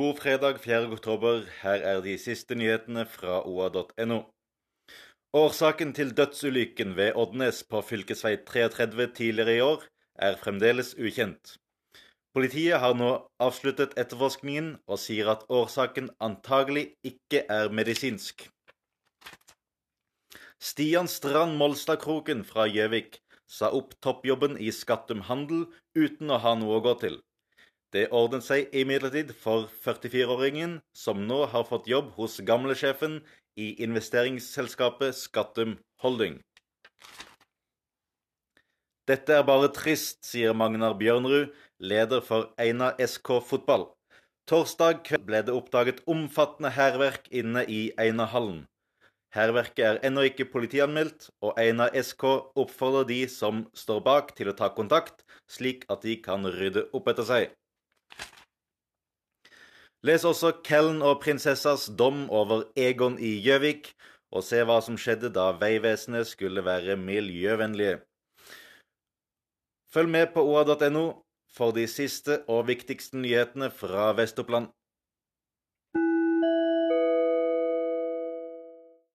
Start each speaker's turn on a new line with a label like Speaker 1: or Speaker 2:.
Speaker 1: God fredag 4. oktober. Her er de siste nyhetene fra oa.no. Årsaken til dødsulykken ved Oddnes på fv. 33 tidligere i år er fremdeles ukjent. Politiet har nå avsluttet etterforskningen og sier at årsaken antagelig ikke er medisinsk. Stian Strand Molstadkroken fra Gjøvik sa opp toppjobben i Skattum Handel uten å ha noe å gå til. Det ordnet seg imidlertid for 44-åringen, som nå har fått jobb hos gamlesjefen i investeringsselskapet Skattum Holding. Dette er bare trist, sier Magnar Bjørnrud, leder for Eina SK Fotball. Torsdag kveld ble det oppdaget omfattende hærverk inne i Eina-hallen. Hærverket er ennå ikke politianmeldt, og Eina SK oppfordrer de som står bak til å ta kontakt, slik at de kan rydde opp etter seg. Les også Kellen og prinsessas dom over Egon i Gjøvik, og se hva som skjedde da Vegvesenet skulle være miljøvennlige. Følg med på oa.no for de siste og viktigste nyhetene fra Vest-Oppland.